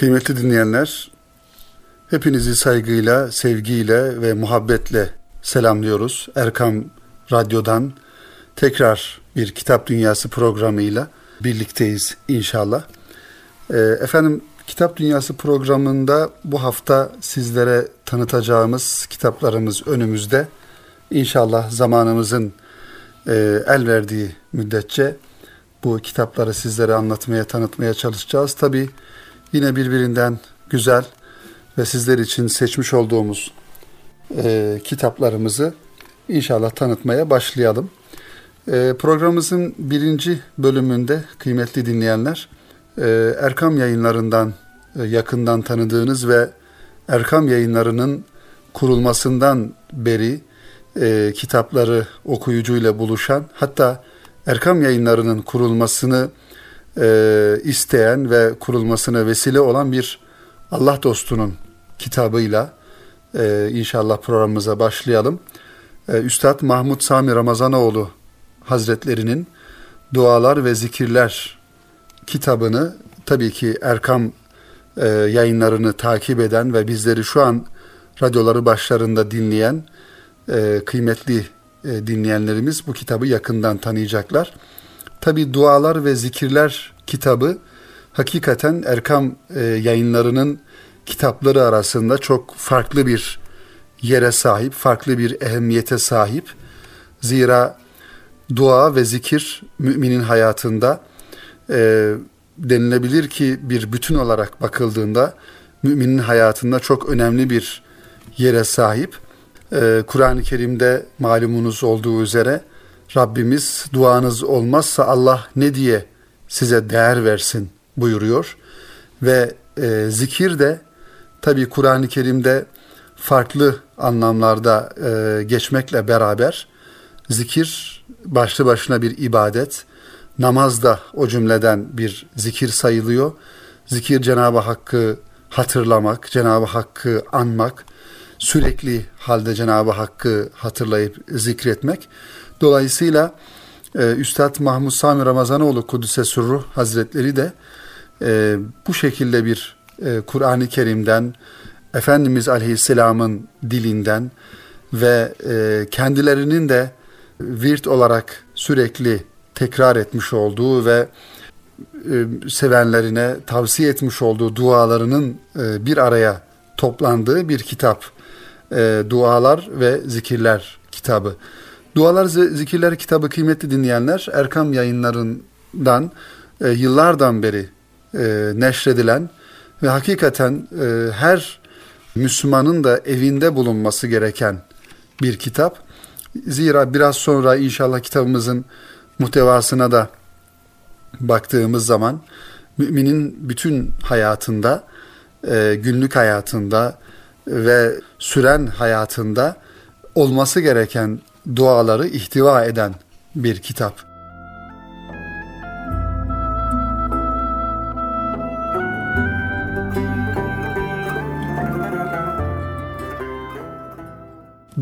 Kıymetli dinleyenler, hepinizi saygıyla, sevgiyle ve muhabbetle selamlıyoruz. Erkam Radyo'dan tekrar bir Kitap Dünyası programıyla birlikteyiz inşallah. Ee, efendim Kitap Dünyası programında bu hafta sizlere tanıtacağımız kitaplarımız önümüzde. İnşallah zamanımızın e, el verdiği müddetçe bu kitapları sizlere anlatmaya, tanıtmaya çalışacağız. Tabi yine birbirinden güzel ve sizler için seçmiş olduğumuz e, kitaplarımızı inşallah tanıtmaya başlayalım. E, programımızın birinci bölümünde kıymetli dinleyenler, e, Erkam yayınlarından e, yakından tanıdığınız ve Erkam yayınlarının kurulmasından beri e, kitapları okuyucuyla buluşan, hatta Erkam yayınlarının kurulmasını e, isteyen ve kurulmasına vesile olan bir Allah dostunun kitabıyla e, inşallah programımıza başlayalım. E, Üstad Mahmut Sami Ramazanoğlu Hazretlerinin Dualar ve Zikirler kitabını tabii ki Erkam e, yayınlarını takip eden ve bizleri şu an radyoları başlarında dinleyen e, kıymetli e, dinleyenlerimiz bu kitabı yakından tanıyacaklar. Tabi Dualar ve Zikirler kitabı hakikaten Erkam e, yayınlarının kitapları arasında çok farklı bir yere sahip, farklı bir ehemmiyete sahip. Zira dua ve zikir müminin hayatında e, denilebilir ki bir bütün olarak bakıldığında müminin hayatında çok önemli bir yere sahip. Ee, Kur'an-ı Kerim'de malumunuz olduğu üzere Rabbimiz duanız olmazsa Allah ne diye size değer versin buyuruyor. Ve e, zikir de tabi Kur'an-ı Kerim'de farklı anlamlarda e, geçmekle beraber zikir başlı başına bir ibadet. Namaz da o cümleden bir zikir sayılıyor. Zikir Cenab-ı Hakk'ı hatırlamak, Cenab-ı Hakk'ı anmak, sürekli halde Cenab-ı Hakk'ı hatırlayıp zikretmek. Dolayısıyla e, Üstad Mahmud Sami Ramazanoğlu Kudüs'e Sürruh Hazretleri de e, bu şekilde bir e, Kur'an-ı Kerim'den, Efendimiz Aleyhisselam'ın dilinden ve e, kendilerinin de virt olarak sürekli tekrar etmiş olduğu ve e, sevenlerine tavsiye etmiş olduğu dualarının e, bir araya toplandığı bir kitap e, Dualar ve Zikirler kitabı. Dualar Zikirler kitabı kıymetli dinleyenler Erkam yayınlarından e, yıllardan beri e, neşredilen ve hakikaten e, her Müslümanın da evinde bulunması gereken bir kitap. Zira biraz sonra inşallah kitabımızın muhtevasına da baktığımız zaman müminin bütün hayatında, e, günlük hayatında, ve süren hayatında olması gereken duaları ihtiva eden bir kitap.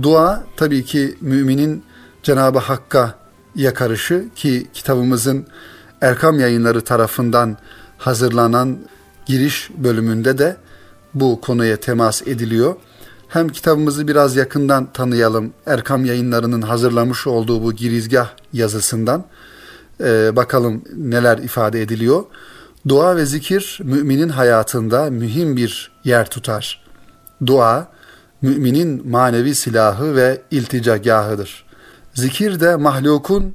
Dua tabii ki müminin Cenab-ı Hakk'a yakarışı ki kitabımızın Erkam yayınları tarafından hazırlanan giriş bölümünde de bu konuya temas ediliyor. Hem kitabımızı biraz yakından tanıyalım. Erkam yayınlarının hazırlamış olduğu bu girizgah yazısından e, bakalım neler ifade ediliyor. Dua ve zikir müminin hayatında mühim bir yer tutar. Dua, müminin manevi silahı ve ilticagahıdır. Zikir de mahlukun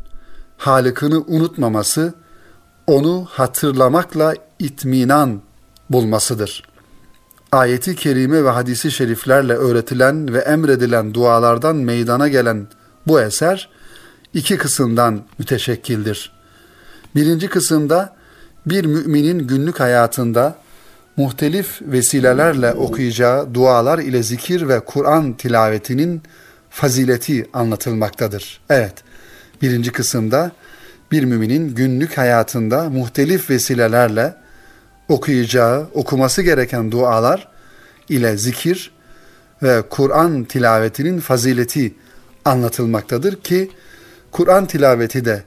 halikini unutmaması, onu hatırlamakla itminan bulmasıdır ayeti kerime ve hadisi şeriflerle öğretilen ve emredilen dualardan meydana gelen bu eser iki kısımdan müteşekkildir. Birinci kısımda bir müminin günlük hayatında muhtelif vesilelerle okuyacağı dualar ile zikir ve Kur'an tilavetinin fazileti anlatılmaktadır. Evet, birinci kısımda bir müminin günlük hayatında muhtelif vesilelerle okuyacağı, okuması gereken dualar ile zikir ve Kur'an tilavetinin fazileti anlatılmaktadır ki Kur'an tilaveti de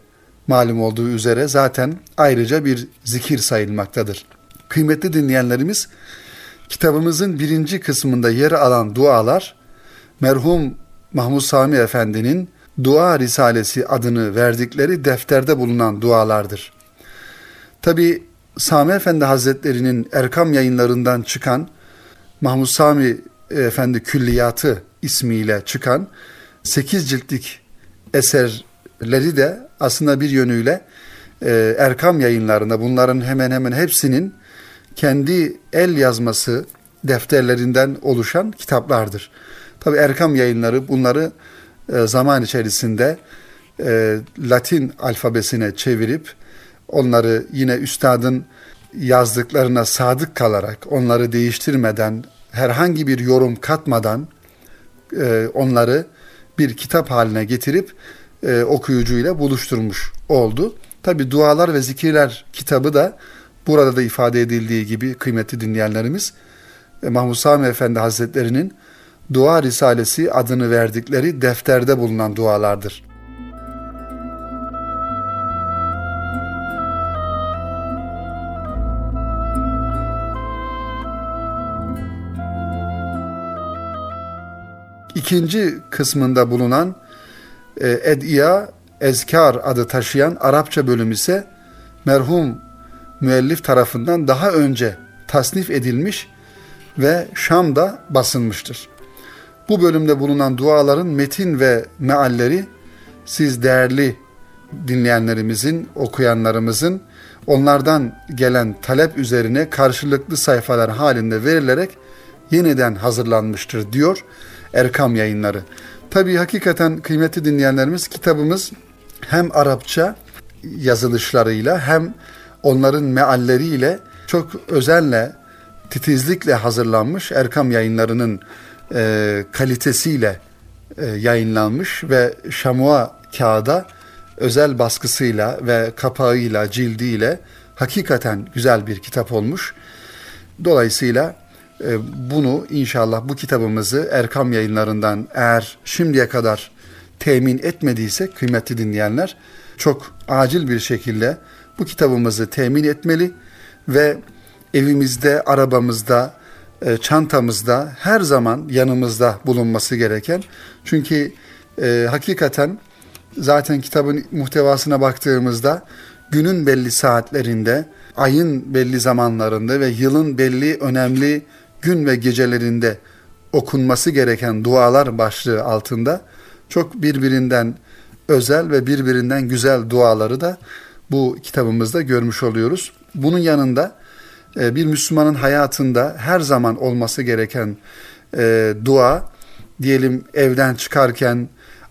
malum olduğu üzere zaten ayrıca bir zikir sayılmaktadır. Kıymetli dinleyenlerimiz, kitabımızın birinci kısmında yer alan dualar, merhum Mahmud Sami Efendi'nin Dua Risalesi adını verdikleri defterde bulunan dualardır. Tabi Sami Efendi Hazretleri'nin Erkam yayınlarından çıkan Mahmud Sami Efendi Külliyatı ismiyle çıkan 8 ciltlik eserleri de aslında bir yönüyle e, Erkam yayınlarında bunların hemen hemen hepsinin kendi el yazması defterlerinden oluşan kitaplardır. Tabi Erkam yayınları bunları e, zaman içerisinde e, Latin alfabesine çevirip onları yine üstadın yazdıklarına sadık kalarak onları değiştirmeden herhangi bir yorum katmadan e, onları bir kitap haline getirip e, okuyucuyla buluşturmuş oldu. Tabi Dualar ve Zikirler kitabı da burada da ifade edildiği gibi kıymetli dinleyenlerimiz e, Mahmud Sami Efendi Hazretleri'nin Dua Risalesi adını verdikleri defterde bulunan dualardır. İkinci kısmında bulunan e, Ediya Ezkar adı taşıyan Arapça bölüm ise merhum müellif tarafından daha önce tasnif edilmiş ve Şam'da basılmıştır. Bu bölümde bulunan duaların metin ve mealleri siz değerli dinleyenlerimizin, okuyanlarımızın onlardan gelen talep üzerine karşılıklı sayfalar halinde verilerek yeniden hazırlanmıştır diyor Erkam yayınları. Tabi hakikaten kıymetli dinleyenlerimiz kitabımız hem Arapça yazılışlarıyla hem onların mealleriyle çok özenle, titizlikle hazırlanmış Erkam yayınlarının e, kalitesiyle e, yayınlanmış ve şamua kağıda özel baskısıyla ve kapağıyla, cildiyle hakikaten güzel bir kitap olmuş. Dolayısıyla bunu inşallah bu kitabımızı Erkam yayınlarından eğer şimdiye kadar temin etmediyse kıymetli dinleyenler çok acil bir şekilde bu kitabımızı temin etmeli ve evimizde, arabamızda, e, çantamızda her zaman yanımızda bulunması gereken. Çünkü e, hakikaten zaten kitabın muhtevasına baktığımızda günün belli saatlerinde, ayın belli zamanlarında ve yılın belli önemli gün ve gecelerinde okunması gereken dualar başlığı altında çok birbirinden özel ve birbirinden güzel duaları da bu kitabımızda görmüş oluyoruz. Bunun yanında e, bir Müslümanın hayatında her zaman olması gereken e, dua, diyelim evden çıkarken,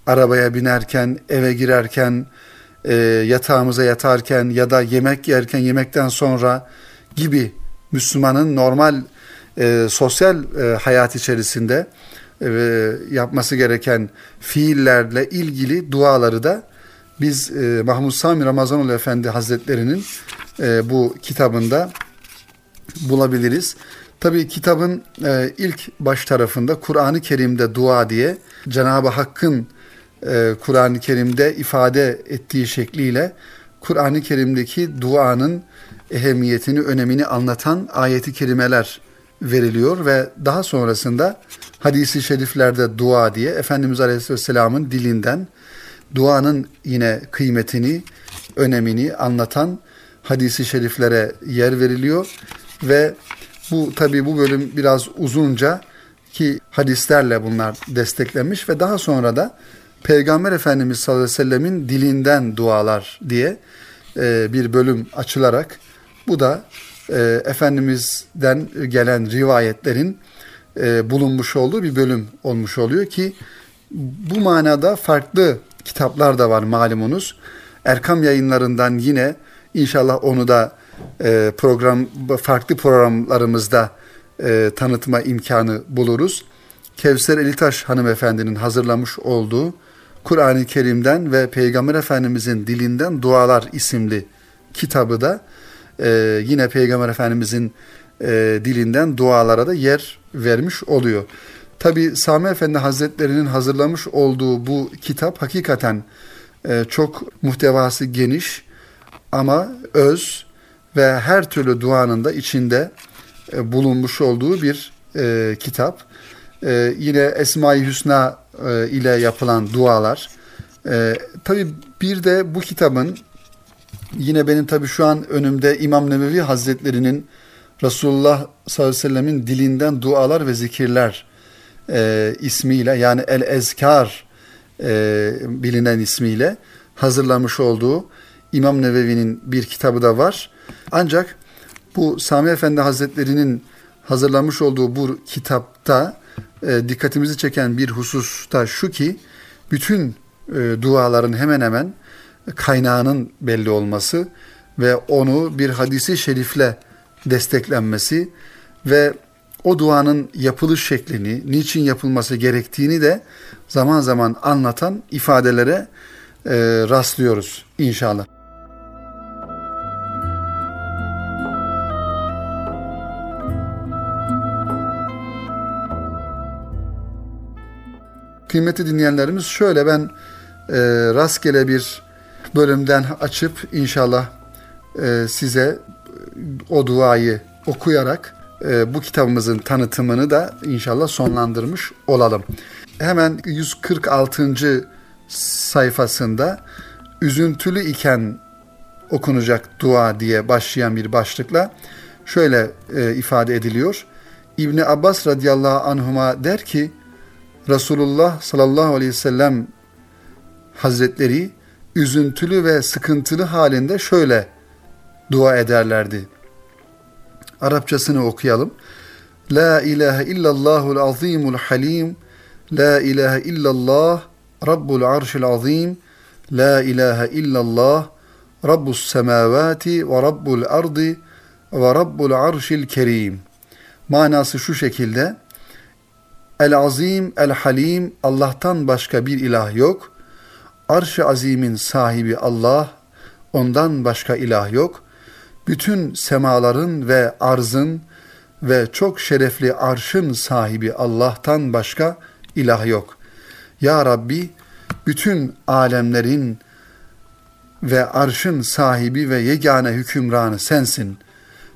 arabaya binerken, eve girerken, e, yatağımıza yatarken ya da yemek yerken, yemekten sonra gibi Müslümanın normal e, sosyal e, hayat içerisinde e, yapması gereken fiillerle ilgili duaları da biz e, Mahmud Sami Ramazanoğlu Efendi Hazretleri'nin e, bu kitabında bulabiliriz. Tabi kitabın e, ilk baş tarafında Kur'an-ı Kerim'de dua diye Cenab-ı Hakk'ın e, Kur'an-ı Kerim'de ifade ettiği şekliyle Kur'an-ı Kerim'deki duanın ehemmiyetini, önemini anlatan ayeti kerimeler veriliyor ve daha sonrasında hadisi şeriflerde dua diye Efendimiz Aleyhisselam'ın dilinden duanın yine kıymetini, önemini anlatan hadisi şeriflere yer veriliyor ve bu tabi bu bölüm biraz uzunca ki hadislerle bunlar desteklenmiş ve daha sonra da Peygamber Efendimiz sallallahu aleyhi ve sellemin dilinden dualar diye e, bir bölüm açılarak bu da e, Efendimiz'den gelen rivayetlerin e, bulunmuş olduğu bir bölüm olmuş oluyor ki bu manada farklı kitaplar da var malumunuz. Erkam yayınlarından yine inşallah onu da e, program farklı programlarımızda e, tanıtma imkanı buluruz. Kevser Elitaş hanımefendinin hazırlamış olduğu Kur'an-ı Kerim'den ve Peygamber Efendimizin dilinden dualar isimli kitabı da e, yine Peygamber Efendimizin e, dilinden dualara da yer vermiş oluyor. Tabi Sami Efendi Hazretleri'nin hazırlamış olduğu bu kitap hakikaten e, çok muhtevası geniş ama öz ve her türlü duanın da içinde e, bulunmuş olduğu bir e, kitap. E, yine Esma-i Hüsna e, ile yapılan dualar. E, tabii bir de bu kitabın yine benim tabii şu an önümde İmam Nevevi Hazretleri'nin Resulullah sallallahu aleyhi ve sellemin dilinden dualar ve zikirler e, ismiyle yani El Ezkar e, bilinen ismiyle hazırlamış olduğu İmam Nevevi'nin bir kitabı da var. Ancak bu Sami Efendi Hazretleri'nin hazırlamış olduğu bu kitapta e, dikkatimizi çeken bir husus da şu ki bütün e, duaların hemen hemen kaynağının belli olması ve onu bir hadisi şerifle desteklenmesi ve o duanın yapılış şeklini, niçin yapılması gerektiğini de zaman zaman anlatan ifadelere e, rastlıyoruz inşallah. Kıymetli dinleyenlerimiz şöyle ben e, rastgele bir bölümden açıp inşallah e, size o duayı okuyarak e, bu kitabımızın tanıtımını da inşallah sonlandırmış olalım. Hemen 146. sayfasında üzüntülü iken okunacak dua diye başlayan bir başlıkla şöyle e, ifade ediliyor. İbni Abbas radıyallahu anhuma der ki Resulullah sallallahu aleyhi ve sellem hazretleri üzüntülü ve sıkıntılı halinde şöyle dua ederlerdi. Arapçasını okuyalım. La ilahe illallahul azimul halim. La ilahe illallah Rabbul arşil azim. La ilahe illallah Rabbus semavati ve Rabbul ardı ve Rabbul arşil kerim. Manası şu şekilde. El azim, el halim, Allah'tan başka bir ilah yok. Arş-ı azimin sahibi Allah, ondan başka ilah yok bütün semaların ve arzın ve çok şerefli arşın sahibi Allah'tan başka ilah yok. Ya Rabbi bütün alemlerin ve arşın sahibi ve yegane hükümranı sensin.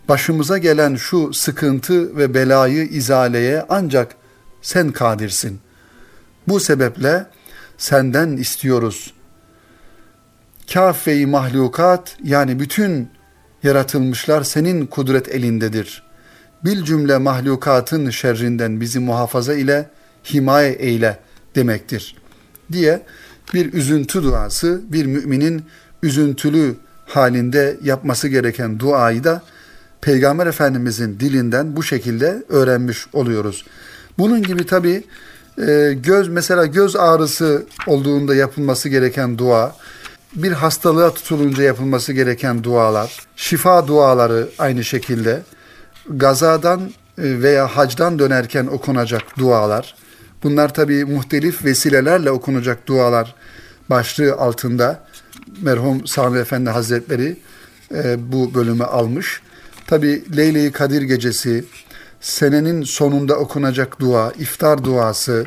Başımıza gelen şu sıkıntı ve belayı izaleye ancak sen kadirsin. Bu sebeple senden istiyoruz. Kafeyi mahlukat yani bütün yaratılmışlar senin kudret elindedir. Bil cümle mahlukatın şerrinden bizi muhafaza ile himaye eyle demektir. Diye bir üzüntü duası, bir müminin üzüntülü halinde yapması gereken duayı da Peygamber Efendimizin dilinden bu şekilde öğrenmiş oluyoruz. Bunun gibi tabi e, göz mesela göz ağrısı olduğunda yapılması gereken dua, bir hastalığa tutulunca yapılması gereken dualar, şifa duaları aynı şekilde, gazadan e, veya hacdan dönerken okunacak dualar, bunlar tabi muhtelif vesilelerle okunacak dualar başlığı altında merhum Sami Efendi Hazretleri e, bu bölümü almış. Tabi Leyle-i Kadir gecesi, senenin sonunda okunacak dua, iftar duası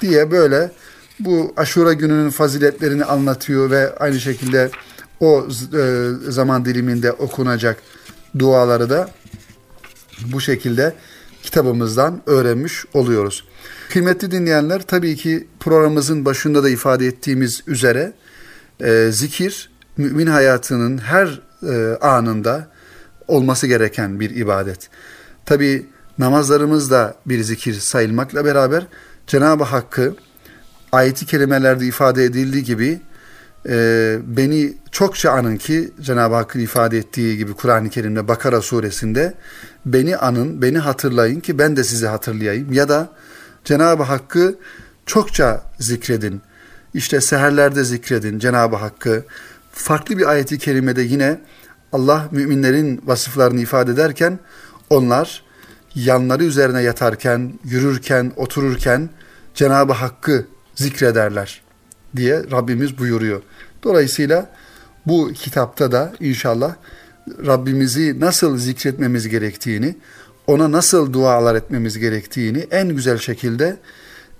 diye böyle bu aşura gününün faziletlerini anlatıyor ve aynı şekilde o e, zaman diliminde okunacak duaları da bu şekilde kitabımızdan öğrenmiş oluyoruz. Kıymetli dinleyenler tabii ki programımızın başında da ifade ettiğimiz üzere e, zikir mümin hayatının her e, anında olması gereken bir ibadet. Tabii namazlarımız da bir zikir sayılmakla beraber Cenab-ı Hakk'ı ayeti kelimelerde ifade edildiği gibi e, beni çokça anın ki Cenab-ı Hakk'ın ifade ettiği gibi Kur'an-ı Kerim'de Bakara suresinde beni anın, beni hatırlayın ki ben de sizi hatırlayayım ya da Cenab-ı Hakk'ı çokça zikredin. İşte seherlerde zikredin Cenab-ı Hakk'ı. Farklı bir ayeti kerimede yine Allah müminlerin vasıflarını ifade ederken onlar yanları üzerine yatarken, yürürken, otururken Cenab-ı Hakk'ı zikrederler diye Rabbimiz buyuruyor. Dolayısıyla bu kitapta da inşallah Rabbimizi nasıl zikretmemiz gerektiğini, ona nasıl dualar etmemiz gerektiğini en güzel şekilde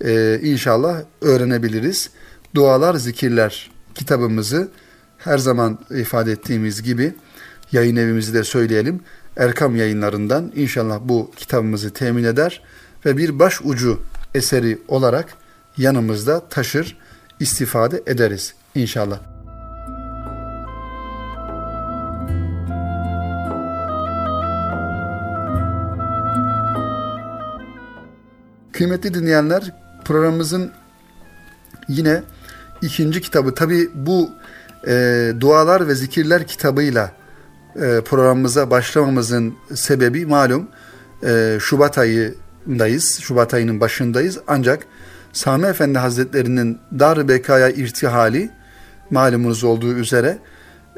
e, inşallah öğrenebiliriz. Dualar, zikirler kitabımızı her zaman ifade ettiğimiz gibi yayın evimizi de söyleyelim. Erkam yayınlarından inşallah bu kitabımızı temin eder ve bir baş ucu eseri olarak yanımızda taşır, istifade ederiz inşallah. Kıymetli dinleyenler programımızın yine ikinci kitabı tabi bu e, dualar ve zikirler kitabıyla e, programımıza başlamamızın sebebi malum e, Şubat ayındayız. Şubat ayının başındayız. Ancak Sami Efendi Hazretleri'nin Dar-ı Bekaya irtihali malumunuz olduğu üzere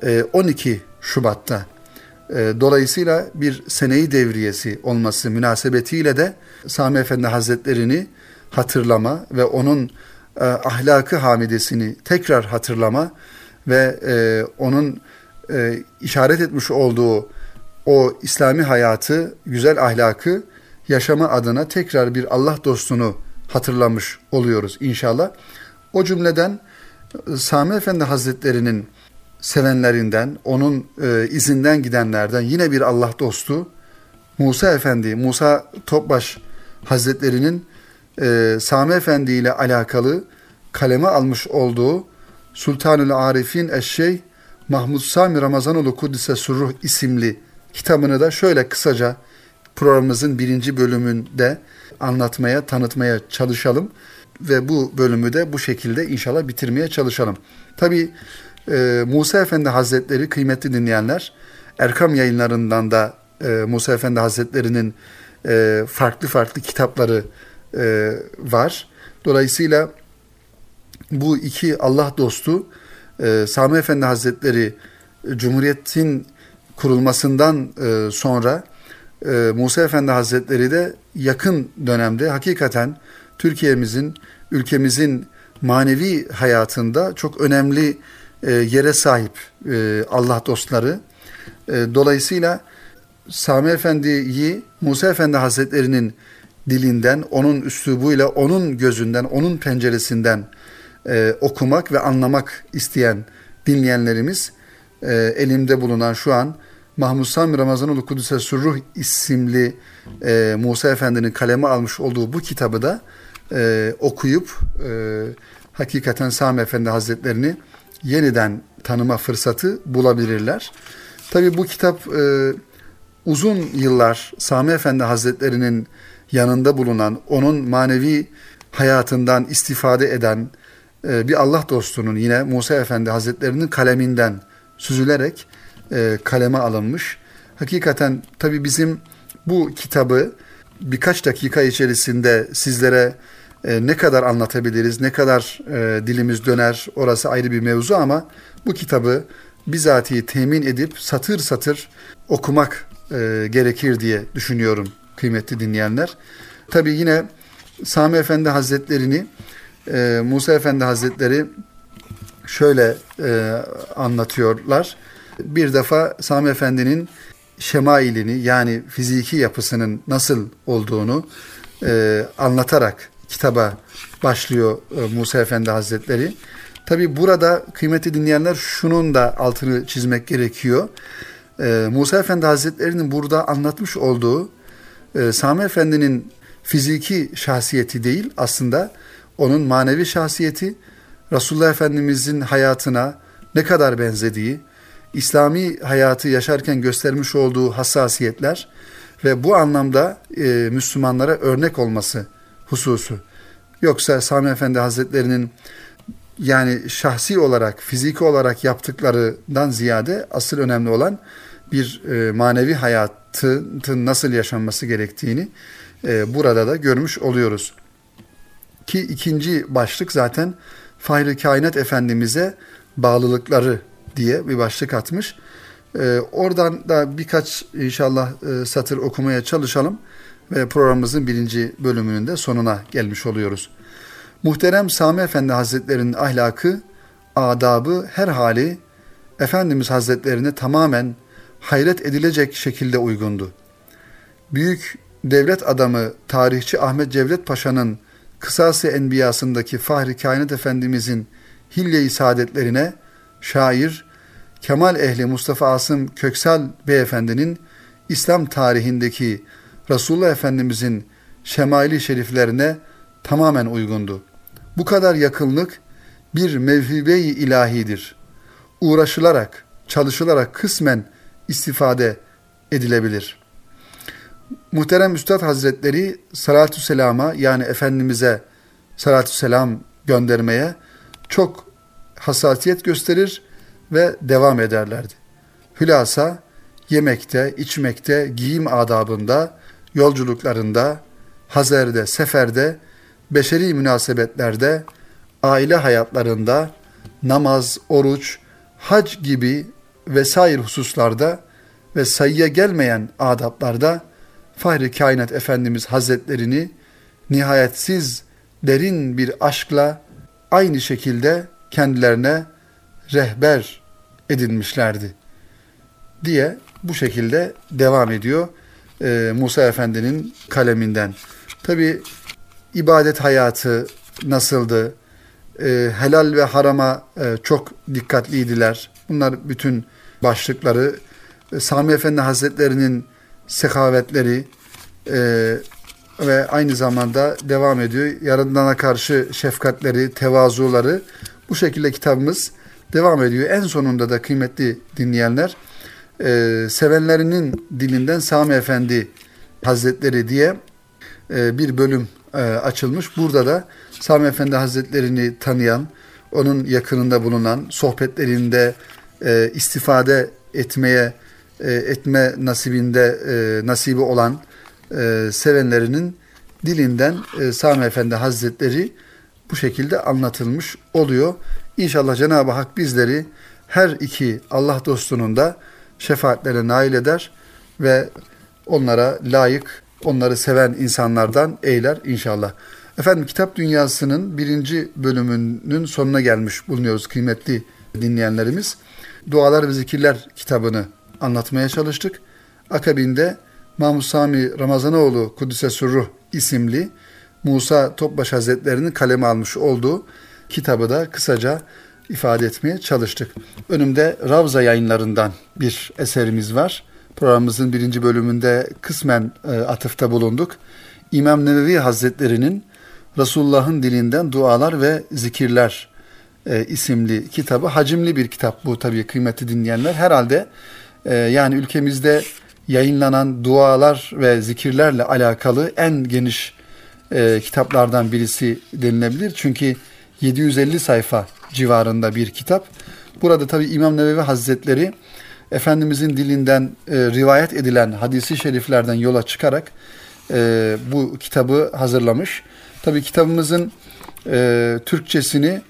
e, 12 Şubat'ta. E, dolayısıyla bir seneyi devriyesi olması münasebetiyle de Sami Efendi Hazretlerini hatırlama ve onun e, ahlakı hamidesini tekrar hatırlama ve e, onun e, işaret etmiş olduğu o İslami hayatı, güzel ahlakı yaşama adına tekrar bir Allah dostunu hatırlamış oluyoruz inşallah. O cümleden e, Sami Efendi Hazretleri'nin sevenlerinden, onun e, izinden gidenlerden yine bir Allah dostu Musa Efendi, Musa Topbaş Hazretleri'nin e, Sami Efendi ile alakalı kaleme almış olduğu Sultanül Arifin Eşşey Mahmud Sami Ramazanoğlu Kudüs'e Surruh isimli kitabını da şöyle kısaca programımızın birinci bölümünde anlatmaya, tanıtmaya çalışalım. Ve bu bölümü de bu şekilde inşallah bitirmeye çalışalım. Tabi e, Musa Efendi Hazretleri kıymetli dinleyenler, Erkam yayınlarından da e, Musa Efendi Hazretleri'nin e, farklı farklı kitapları e, var. Dolayısıyla bu iki Allah dostu e, Sami Efendi Hazretleri Cumhuriyet'in kurulmasından e, sonra e, Musa Efendi Hazretleri de yakın dönemde hakikaten Türkiye'mizin, ülkemizin manevi hayatında çok önemli e, yere sahip e, Allah dostları. E, dolayısıyla Sami Efendi'yi Musa Efendi Hazretleri'nin dilinden, onun üslubuyla, onun gözünden, onun penceresinden e, okumak ve anlamak isteyen dinleyenlerimiz e, elimde bulunan şu an Mahmud Sami Ramazanoğlu Kudüs'e Surruh isimli e, Musa Efendi'nin kaleme almış olduğu bu kitabı da e, okuyup e, hakikaten Sami Efendi Hazretlerini yeniden tanıma fırsatı bulabilirler. Tabi bu kitap e, uzun yıllar Sami Efendi Hazretlerinin yanında bulunan, onun manevi hayatından istifade eden bir Allah dostunun yine Musa Efendi Hazretlerinin kaleminden süzülerek e, kaleme alınmış. Hakikaten tabi bizim bu kitabı birkaç dakika içerisinde sizlere e, ne kadar anlatabiliriz, ne kadar e, dilimiz döner orası ayrı bir mevzu ama bu kitabı bizatihi temin edip satır satır okumak e, gerekir diye düşünüyorum kıymetli dinleyenler. Tabi yine Sami Efendi Hazretlerini e, Musa Efendi Hazretleri şöyle e, anlatıyorlar. Bir defa Sami Efendi'nin şemailini yani fiziki yapısının nasıl olduğunu e, anlatarak kitaba başlıyor e, Musa Efendi Hazretleri. Tabi burada kıymeti dinleyenler şunun da altını çizmek gerekiyor. E, Musa Efendi Hazretleri'nin burada anlatmış olduğu e, Sami Efendi'nin fiziki şahsiyeti değil aslında onun manevi şahsiyeti Resulullah Efendimizin hayatına ne kadar benzediği, İslami hayatı yaşarken göstermiş olduğu hassasiyetler ve bu anlamda e, Müslümanlara örnek olması hususu. Yoksa Sami Efendi Hazretleri'nin yani şahsi olarak, fiziki olarak yaptıklarından ziyade asıl önemli olan bir e, manevi hayatın nasıl yaşanması gerektiğini e, burada da görmüş oluyoruz. Ki ikinci başlık zaten Fahri Kainat Efendimiz'e bağlılıkları diye bir başlık atmış. E, oradan da birkaç inşallah e, satır okumaya çalışalım ve programımızın birinci bölümünün de sonuna gelmiş oluyoruz. Muhterem Sami Efendi Hazretlerinin ahlakı, adabı, her hali Efendimiz Hazretlerine tamamen hayret edilecek şekilde uygundu. Büyük devlet adamı tarihçi Ahmet Cevdet Paşa'nın Kısası Enbiyasındaki Fahri Kainat Efendimizin hilye-i saadetlerine şair Kemal ehli Mustafa Asım Köksal Beyefendinin İslam tarihindeki Resulullah Efendimizin şemaili şeriflerine tamamen uygundu. Bu kadar yakınlık bir mevhibe-i ilahidir. Uğraşılarak, çalışılarak kısmen istifade edilebilir. Muhterem Üstad Hazretleri salatü selama yani Efendimiz'e salatü selam göndermeye çok hassasiyet gösterir ve devam ederlerdi. Hülasa yemekte, içmekte, giyim adabında, yolculuklarında, hazerde, seferde, beşeri münasebetlerde, aile hayatlarında, namaz, oruç, hac gibi vesaire hususlarda ve sayıya gelmeyen adaplarda Fahri Kainat Efendimiz Hazretlerini nihayetsiz derin bir aşkla aynı şekilde kendilerine rehber edinmişlerdi diye bu şekilde devam ediyor e, Musa Efendi'nin kaleminden. Tabi ibadet hayatı nasıldı? E, helal ve harama e, çok dikkatliydiler. Bunlar bütün başlıkları. E, Sami Efendi Hazretleri'nin sekavetleri e, ve aynı zamanda devam ediyor. Yaradana karşı şefkatleri, tevazuları bu şekilde kitabımız devam ediyor. En sonunda da kıymetli dinleyenler e, sevenlerinin dilinden Sami Efendi Hazretleri diye e, bir bölüm e, açılmış. Burada da Sami Efendi Hazretlerini tanıyan, onun yakınında bulunan, sohbetlerinde e, istifade etmeye e, etme nasibinde e, nasibi olan e, sevenlerinin dilinden e, Sami Efendi Hazretleri bu şekilde anlatılmış oluyor. İnşallah Cenab-ı Hak bizleri her iki Allah dostunun da şefaatlere nail eder ve onlara layık, onları seven insanlardan eyler inşallah. Efendim kitap dünyasının birinci bölümünün sonuna gelmiş bulunuyoruz kıymetli dinleyenlerimiz. Dualar ve Zikirler kitabını anlatmaya çalıştık. Akabinde Mahmud Sami Ramazanoğlu Kudüs'e Surruh isimli Musa Topbaş Hazretleri'nin kaleme almış olduğu kitabı da kısaca ifade etmeye çalıştık. Önümde Ravza yayınlarından bir eserimiz var. Programımızın birinci bölümünde kısmen e, atıfta bulunduk. İmam Nevevi Hazretleri'nin Resulullah'ın dilinden dualar ve zikirler e, isimli kitabı. Hacimli bir kitap bu tabii kıymetli dinleyenler. Herhalde e, yani ülkemizde yayınlanan dualar ve zikirlerle alakalı en geniş e, kitaplardan birisi denilebilir. Çünkü 750 sayfa civarında bir kitap. Burada tabi İmam Nevevi Hazretleri Efendimizin dilinden e, rivayet edilen hadisi şeriflerden yola çıkarak e, bu kitabı hazırlamış. Tabi kitabımızın Türkçesini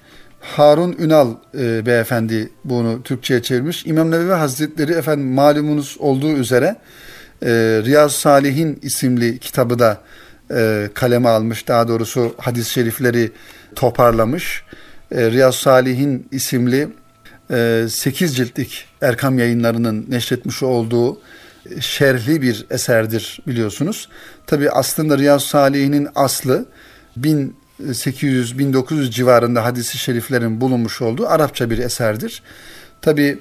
Harun Ünal e, beyefendi bunu Türkçe'ye çevirmiş. İmam Nevevi Hazretleri efendim malumunuz olduğu üzere e, Riyaz Salihin isimli kitabı da e, kaleme almış. Daha doğrusu hadis-i şerifleri toparlamış. E, Riyaz Salihin isimli e, 8 ciltlik Erkam yayınlarının neşretmiş olduğu e, şerhli bir eserdir biliyorsunuz. Tabi aslında Riyaz Salih'in aslı 1800-1900 civarında hadisi şeriflerin bulunmuş olduğu Arapça bir eserdir. Tabi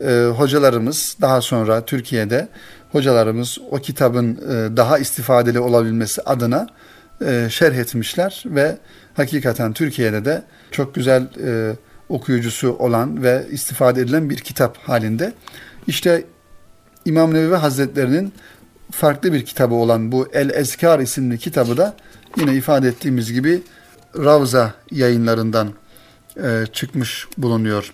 e, hocalarımız daha sonra Türkiye'de hocalarımız o kitabın e, daha istifadeli olabilmesi adına e, şerh etmişler ve hakikaten Türkiye'de de çok güzel e, okuyucusu olan ve istifade edilen bir kitap halinde. İşte İmam Nevevi Hazretlerinin farklı bir kitabı olan bu El Ezkar isimli kitabı da yine ifade ettiğimiz gibi Ravza yayınlarından e, çıkmış bulunuyor.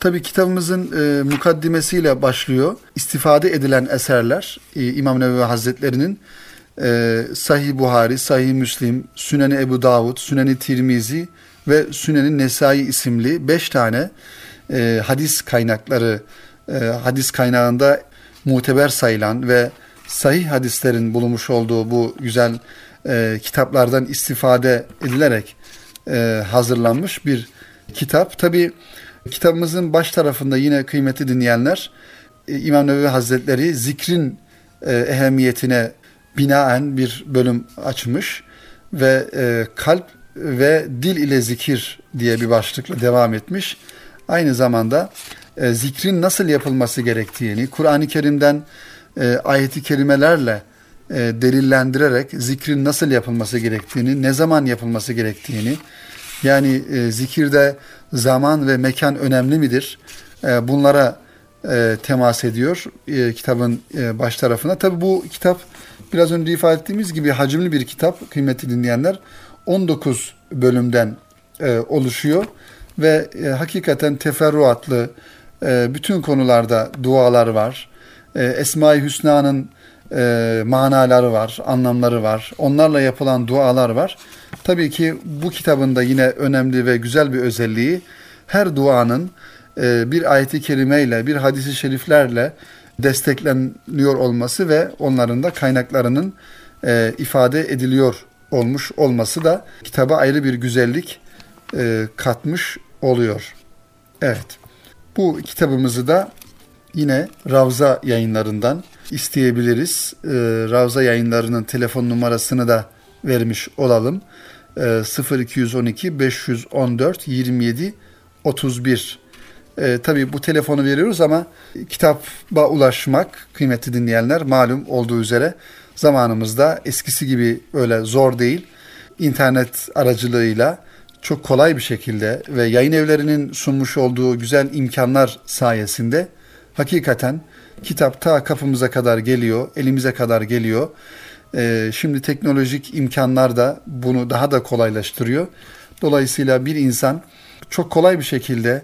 Tabi kitabımızın e, mukaddimesiyle başlıyor. İstifade edilen eserler e, İmam Nevevi Hazretlerinin e, Sahih Buhari, Sahih Müslim, Süneni Ebu Davud, Süneni Tirmizi ve Süneni Nesai isimli beş tane e, hadis kaynakları, e, hadis kaynağında muteber sayılan ve sahih hadislerin bulunmuş olduğu bu güzel e, kitaplardan istifade edilerek e, hazırlanmış bir kitap. Tabi kitabımızın baş tarafında yine kıymeti dinleyenler e, İmam Nevevi Hazretleri zikrin e, ehemmiyetine binaen bir bölüm açmış ve e, kalp ve dil ile zikir diye bir başlıkla devam etmiş. Aynı zamanda e, zikrin nasıl yapılması gerektiğini, Kur'an-ı Kerim'den e, ayeti kerimelerle e, delillendirerek zikrin nasıl yapılması gerektiğini, ne zaman yapılması gerektiğini, yani e, zikirde zaman ve mekan önemli midir? E, bunlara e, temas ediyor e, kitabın e, baş tarafına. Tabi bu kitap biraz önce ifade ettiğimiz gibi hacimli bir kitap kıymetli dinleyenler. 19 bölümden e, oluşuyor ve e, hakikaten teferruatlı e, bütün konularda dualar var. E, Esma-i Hüsna'nın e, manaları var, anlamları var. Onlarla yapılan dualar var. Tabii ki bu kitabın da yine önemli ve güzel bir özelliği her duanın e, bir ayeti kerimeyle, bir hadisi şeriflerle destekleniyor olması ve onların da kaynaklarının e, ifade ediliyor olmuş olması da kitaba ayrı bir güzellik e, katmış oluyor. Evet. Bu kitabımızı da yine Ravza yayınlarından isteyebiliriz. E, Ravza yayınlarının telefon numarasını da vermiş olalım. E, 0212 514 27 31 e, tabii bu telefonu veriyoruz ama kitaba ulaşmak kıymetli dinleyenler malum olduğu üzere zamanımızda eskisi gibi öyle zor değil. İnternet aracılığıyla çok kolay bir şekilde ve yayın evlerinin sunmuş olduğu güzel imkanlar sayesinde hakikaten kitap ta kapımıza kadar geliyor, elimize kadar geliyor. Ee, şimdi teknolojik imkanlar da bunu daha da kolaylaştırıyor. Dolayısıyla bir insan çok kolay bir şekilde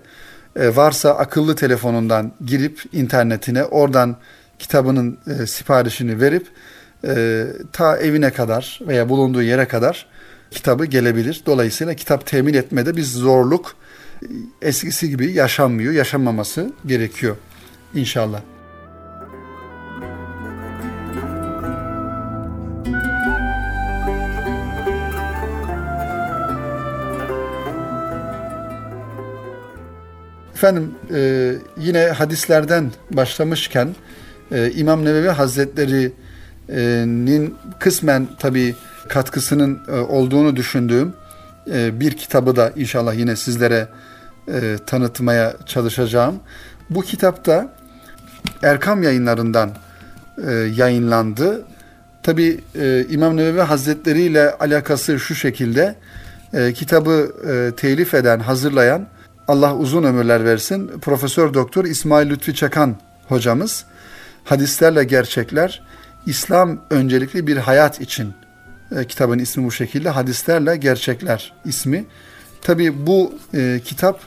e, varsa akıllı telefonundan girip internetine oradan kitabının e, siparişini verip e, ta evine kadar veya bulunduğu yere kadar kitabı gelebilir. Dolayısıyla kitap temin etmede bir zorluk eskisi gibi yaşanmıyor, yaşanmaması gerekiyor inşallah. Efendim e, yine hadislerden başlamışken e, İmam Nevevi Hazretleri'nin kısmen tabi katkısının e, olduğunu düşündüğüm e, bir kitabı da inşallah yine sizlere e, tanıtmaya çalışacağım. Bu kitapta Erkam yayınlarından e, yayınlandı. Tabi e, İmam Nevevi Hazretleri ile alakası şu şekilde e, kitabı e, telif eden, hazırlayan Allah uzun ömürler versin. Profesör Doktor İsmail Lütfi Çakan hocamız hadislerle gerçekler İslam öncelikli bir hayat için e, kitabın ismi bu şekilde hadislerle gerçekler ismi. Tabi bu e, kitap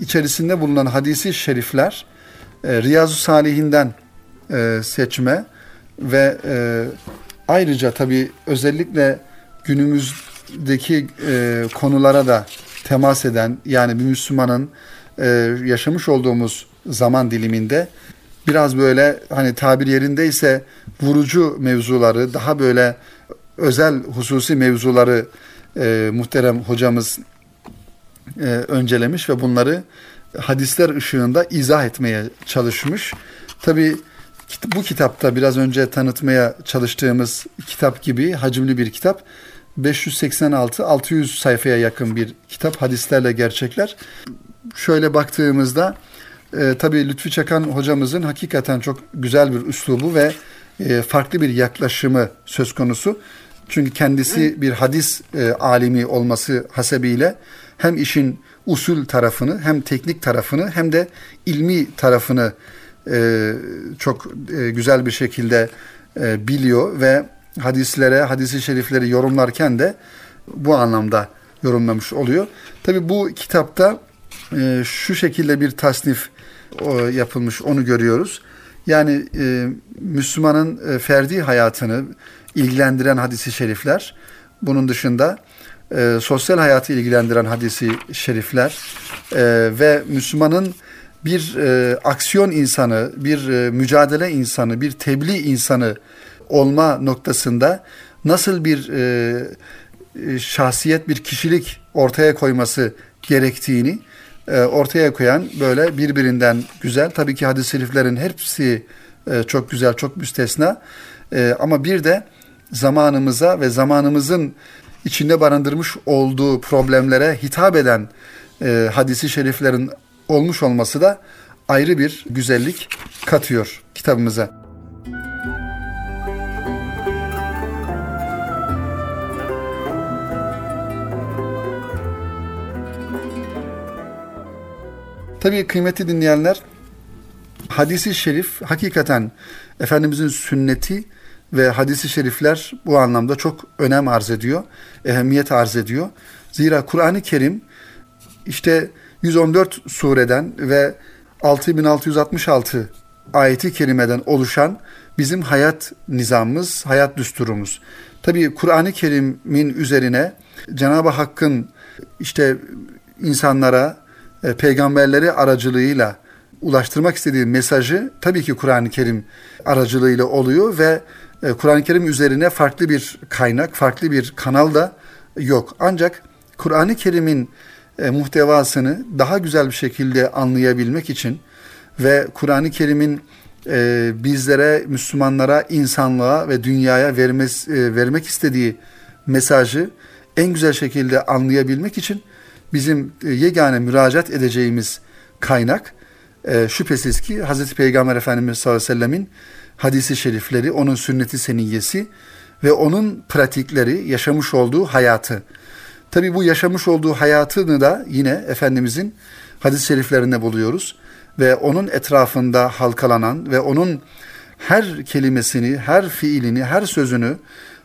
içerisinde bulunan hadisi şerifler e, Riyazu Salihinden e, seçme ve e, ayrıca tabi özellikle günümüzdeki konulara da temas eden yani bir Müslümanın yaşamış olduğumuz zaman diliminde biraz böyle hani tabir yerindeyse vurucu mevzuları daha böyle özel hususi mevzuları e, muhterem hocamız e, öncelemiş ve bunları hadisler ışığında izah etmeye çalışmış. Tabi bu kitapta biraz önce tanıtmaya çalıştığımız kitap gibi hacimli bir kitap 586-600 sayfaya yakın bir kitap hadislerle gerçekler. Şöyle baktığımızda e, tabii Lütfi Çakan hocamızın hakikaten çok güzel bir üslubu ve e, farklı bir yaklaşımı söz konusu. Çünkü kendisi bir hadis e, alimi olması hasebiyle hem işin usul tarafını hem teknik tarafını hem de ilmi tarafını e, çok e, güzel bir şekilde e, biliyor ve hadislere, hadisi şerifleri yorumlarken de bu anlamda yorumlamış oluyor. Tabi bu kitapta e, şu şekilde bir tasnif o, yapılmış onu görüyoruz. Yani e, Müslümanın e, ferdi hayatını ilgilendiren hadisi şerifler, bunun dışında e, sosyal hayatı ilgilendiren hadisi şerifler e, ve Müslümanın bir e, aksiyon insanı, bir e, mücadele insanı, bir tebliğ insanı olma noktasında nasıl bir e, e, şahsiyet, bir kişilik ortaya koyması gerektiğini e, ortaya koyan böyle birbirinden güzel. Tabii ki hadis-i şeriflerin hepsi e, çok güzel, çok müstesna. E, ama bir de zamanımıza ve zamanımızın içinde barındırmış olduğu problemlere hitap eden e, hadisi şeriflerin olmuş olması da ayrı bir güzellik katıyor kitabımıza. Tabii kıymetli dinleyenler hadisi şerif hakikaten Efendimizin sünneti ve hadisi şerifler bu anlamda çok önem arz ediyor, ehemmiyet arz ediyor. Zira Kur'an-ı Kerim işte 114 sureden ve 6666 ayeti kerimeden oluşan bizim hayat nizamımız, hayat düsturumuz. Tabii Kur'an-ı Kerim'in üzerine Cenab-ı Hakk'ın işte insanlara, e, peygamberleri aracılığıyla ulaştırmak istediği mesajı tabii ki Kur'an-ı Kerim aracılığıyla oluyor ve e, Kur'an-ı Kerim üzerine farklı bir kaynak, farklı bir kanal da yok. Ancak Kur'an-ı Kerim'in e, muhtevasını daha güzel bir şekilde anlayabilmek için ve Kur'an-ı Kerim'in e, bizlere, Müslümanlara, insanlığa ve dünyaya vermez, vermek istediği mesajı en güzel şekilde anlayabilmek için bizim yegane müracaat edeceğimiz kaynak e, şüphesiz ki Hz. Peygamber Efendimiz sallallahu aleyhi ve sellemin hadisi şerifleri, onun sünneti seniyyesi ve onun pratikleri, yaşamış olduğu hayatı. Tabi bu yaşamış olduğu hayatını da yine Efendimizin hadis-i şeriflerinde buluyoruz. Ve onun etrafında halkalanan ve onun her kelimesini, her fiilini, her sözünü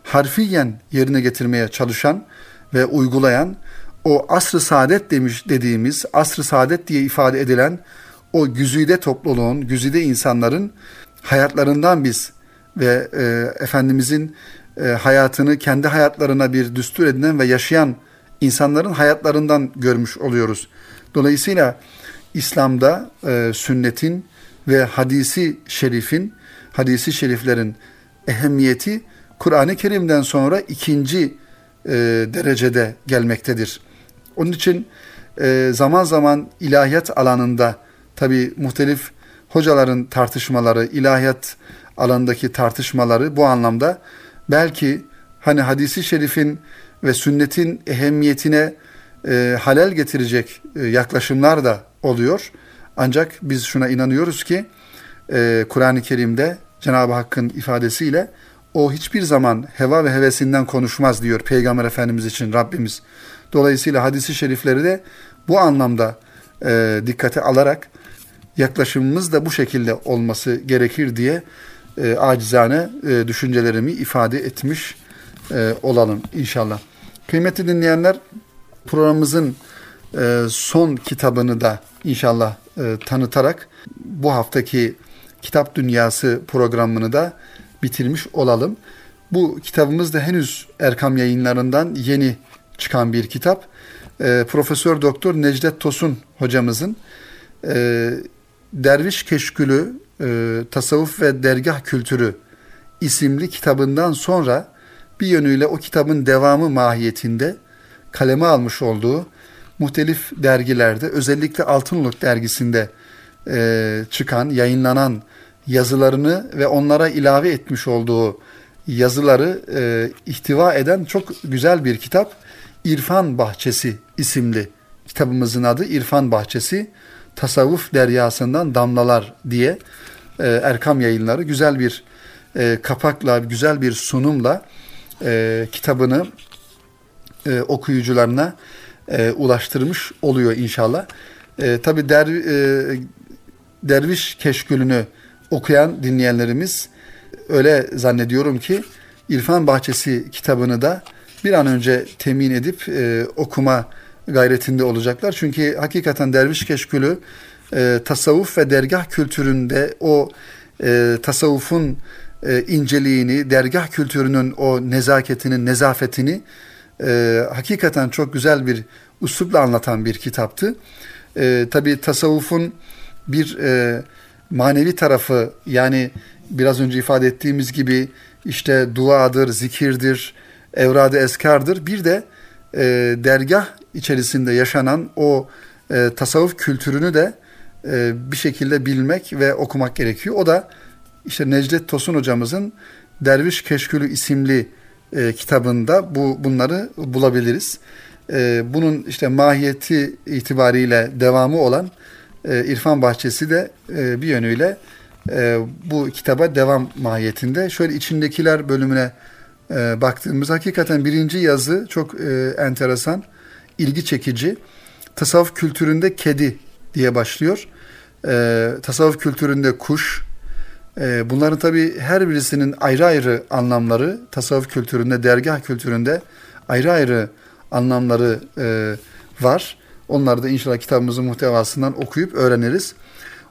harfiyen yerine getirmeye çalışan ve uygulayan o asr-ı saadet demiş dediğimiz asr-ı saadet diye ifade edilen o güzide topluluğun, güzide insanların hayatlarından biz ve e, Efendimizin e, hayatını kendi hayatlarına bir düstur edinen ve yaşayan insanların hayatlarından görmüş oluyoruz. Dolayısıyla İslam'da e, sünnetin ve hadisi şerifin, hadisi şeriflerin ehemmiyeti Kur'an-ı Kerim'den sonra ikinci e, derecede gelmektedir. Onun için e, zaman zaman ilahiyat alanında tabi muhtelif hocaların tartışmaları, ilahiyat alanındaki tartışmaları bu anlamda belki hani hadisi şerifin ve sünnetin ehemmiyetine e, halel getirecek e, yaklaşımlar da oluyor. Ancak biz şuna inanıyoruz ki e, Kur'an-ı Kerim'de Cenab-ı Hakk'ın ifadesiyle o hiçbir zaman heva ve hevesinden konuşmaz diyor Peygamber Efendimiz için Rabbimiz. Dolayısıyla hadisi şerifleri de bu anlamda e, dikkate alarak yaklaşımımız da bu şekilde olması gerekir diye e, acizane e, düşüncelerimi ifade etmiş e, olalım inşallah. Kıymetli dinleyenler programımızın e, son kitabını da inşallah e, tanıtarak bu haftaki Kitap Dünyası programını da bitirmiş olalım. Bu kitabımız da henüz Erkam yayınlarından yeni çıkan bir kitap. E, Profesör Doktor Necdet Tosun hocamızın e, Derviş Keşkülü e, Tasavvuf ve Dergah Kültürü isimli kitabından sonra bir yönüyle o kitabın devamı mahiyetinde kaleme almış olduğu muhtelif dergilerde özellikle Altınoluk dergisinde e, çıkan, yayınlanan yazılarını ve onlara ilave etmiş olduğu yazıları e, ihtiva eden çok güzel bir kitap. İrfan Bahçesi isimli kitabımızın adı İrfan Bahçesi. Tasavvuf Deryasından Damlalar diye e, Erkam yayınları güzel bir e, kapakla, güzel bir sunumla e, kitabını e, okuyucularına e, ulaştırmış oluyor inşallah. E, Tabi der, e, Derviş Keşkülünü okuyan dinleyenlerimiz öyle zannediyorum ki İrfan Bahçesi kitabını da bir an önce temin edip e, okuma gayretinde olacaklar. Çünkü hakikaten Derviş Keşkülü e, tasavvuf ve dergah kültüründe o e, tasavvufun e, inceliğini, dergah kültürünün o nezaketinin, nezafetini e, hakikaten çok güzel bir uslupla anlatan bir kitaptı. E, Tabi tasavvufun bir e, manevi tarafı yani biraz önce ifade ettiğimiz gibi işte duadır, zikirdir, evrad eskardır. Bir de e, dergah içerisinde yaşanan o e, tasavvuf kültürünü de e, bir şekilde bilmek ve okumak gerekiyor. O da işte Necdet Tosun hocamızın Derviş Keşkülü isimli e, kitabında bu bunları bulabiliriz. E, bunun işte mahiyeti itibariyle devamı olan e, İrfan Bahçesi de e, bir yönüyle e, bu kitaba devam mahiyetinde. Şöyle içindekiler bölümüne e, baktığımız hakikaten birinci yazı çok e, enteresan, ilgi çekici. Tasavvuf kültüründe kedi diye başlıyor. E, tasavvuf kültüründe kuş. E, bunların tabi her birisinin ayrı ayrı anlamları, tasavvuf kültüründe, dergah kültüründe ayrı ayrı anlamları e, var. Onları da inşallah kitabımızın muhtevasından okuyup öğreniriz.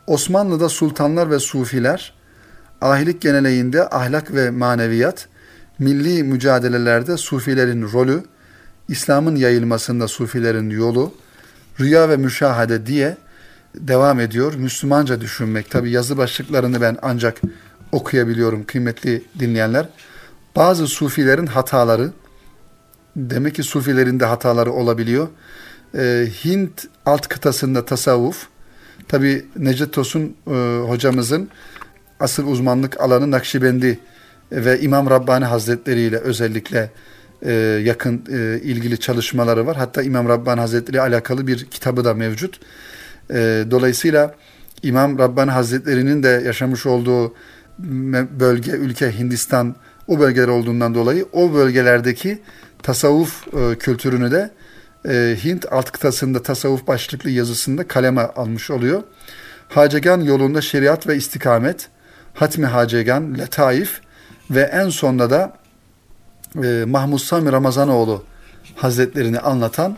Osmanlı'da sultanlar ve sufiler, ahilik geneleğinde ahlak ve maneviyat, milli mücadelelerde sufilerin rolü, İslam'ın yayılmasında sufilerin yolu, rüya ve müşahede diye devam ediyor. Müslümanca düşünmek. Tabi yazı başlıklarını ben ancak okuyabiliyorum kıymetli dinleyenler. Bazı sufilerin hataları, demek ki sufilerin de hataları olabiliyor. Ee, Hint alt kıtasında tasavvuf, tabi Necdet Tosun e, hocamızın asıl uzmanlık alanı Nakşibendi ve İmam Rabbani Hazretleri ile özellikle e, yakın e, ilgili çalışmaları var. Hatta İmam Rabbani Hazretleri alakalı bir kitabı da mevcut. E, dolayısıyla İmam Rabbani Hazretleri'nin de yaşamış olduğu bölge, ülke Hindistan o bölgeler olduğundan dolayı o bölgelerdeki tasavvuf e, kültürünü de e, Hint alt kıtasında tasavvuf başlıklı yazısında kaleme almış oluyor. Hacegan yolunda şeriat ve istikamet, Hatmi Hacegan, Letaif ve en sonunda da e, Mahmud Sami Ramazanoğlu Hazretlerini anlatan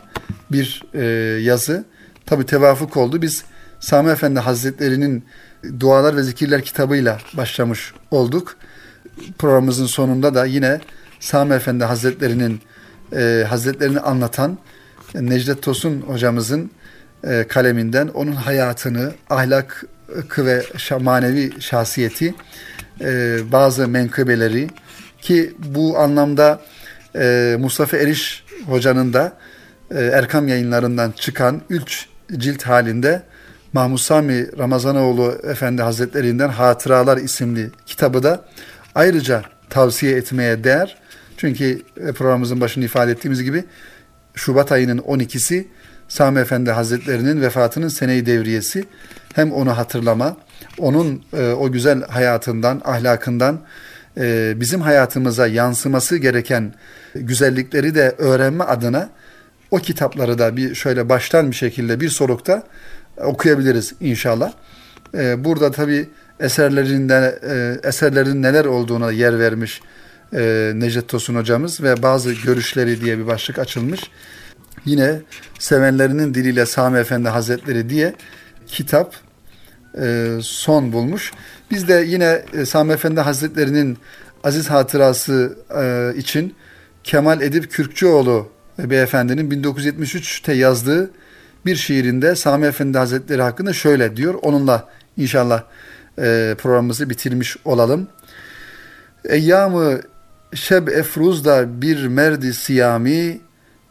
bir e, yazı. Tabi tevafuk oldu. Biz Sami Efendi Hazretleri'nin Dualar ve Zikirler kitabıyla başlamış olduk. Programımızın sonunda da yine Sami Efendi Hazretleri'nin e, Hazretlerini anlatan Necdet Tosun hocamızın e, kaleminden onun hayatını, ahlakı ve manevi şahsiyeti, e, bazı menkıbeleri ki bu anlamda e, Mustafa Eriş hocanın da e, Erkam yayınlarından çıkan üç cilt halinde Mahmud Sami Ramazanoğlu Efendi Hazretlerinden Hatıralar isimli kitabı da ayrıca tavsiye etmeye değer. Çünkü e, programımızın başında ifade ettiğimiz gibi Şubat ayının 12'si Sami Efendi Hazretlerinin vefatının seneyi devriyesi. Hem onu hatırlama, onun e, o güzel hayatından, ahlakından e, bizim hayatımıza yansıması gereken güzellikleri de öğrenme adına o kitapları da bir şöyle baştan bir şekilde bir solukta okuyabiliriz inşallah. E, burada tabi eserlerinde e, eserlerin neler olduğuna yer vermiş e, Necdet Tosun hocamız ve bazı görüşleri diye bir başlık açılmış. Yine sevenlerinin diliyle Sami Efendi Hazretleri diye kitap son bulmuş. Biz de yine e, Sami Efendi Hazretleri'nin aziz hatırası e, için Kemal Edip Kürkçüoğlu beyefendinin 1973'te yazdığı bir şiirinde Sami Efendi Hazretleri hakkında şöyle diyor. Onunla inşallah e, programımızı bitirmiş olalım. Eyyamı şeb efruzda bir merdi siyami,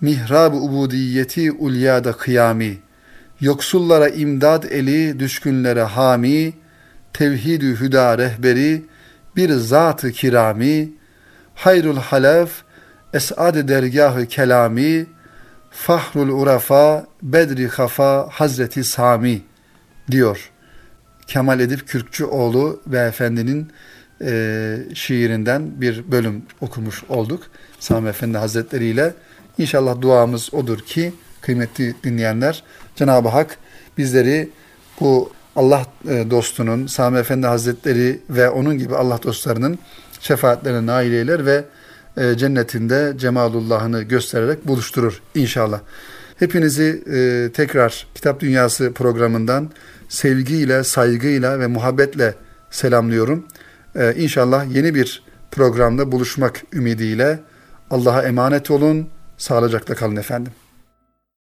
mihrab ubudiyeti ulyada kıyami, yoksullara imdad eli, düşkünlere hami, tevhidü hüda rehberi, bir zat-ı kirami, hayrul halef, esad dergahı kelami, fahrul urafa, bedri hafa, Hazreti Sami diyor. Kemal Edip Kürkçüoğlu beyefendinin e, şiirinden bir bölüm okumuş olduk. Sami Efendi Hazretleri ile. İnşallah duamız odur ki kıymetli dinleyenler Cenab-ı Hak bizleri bu Allah e, dostunun, Sami Efendi Hazretleri ve onun gibi Allah dostlarının şefaatlerine nail eyler ve e, cennetinde cemalullahını göstererek buluşturur inşallah. Hepinizi e, tekrar Kitap Dünyası programından sevgiyle, saygıyla ve muhabbetle selamlıyorum. İnşallah yeni bir programda buluşmak ümidiyle Allah'a emanet olun, sağlıcakla kalın efendim.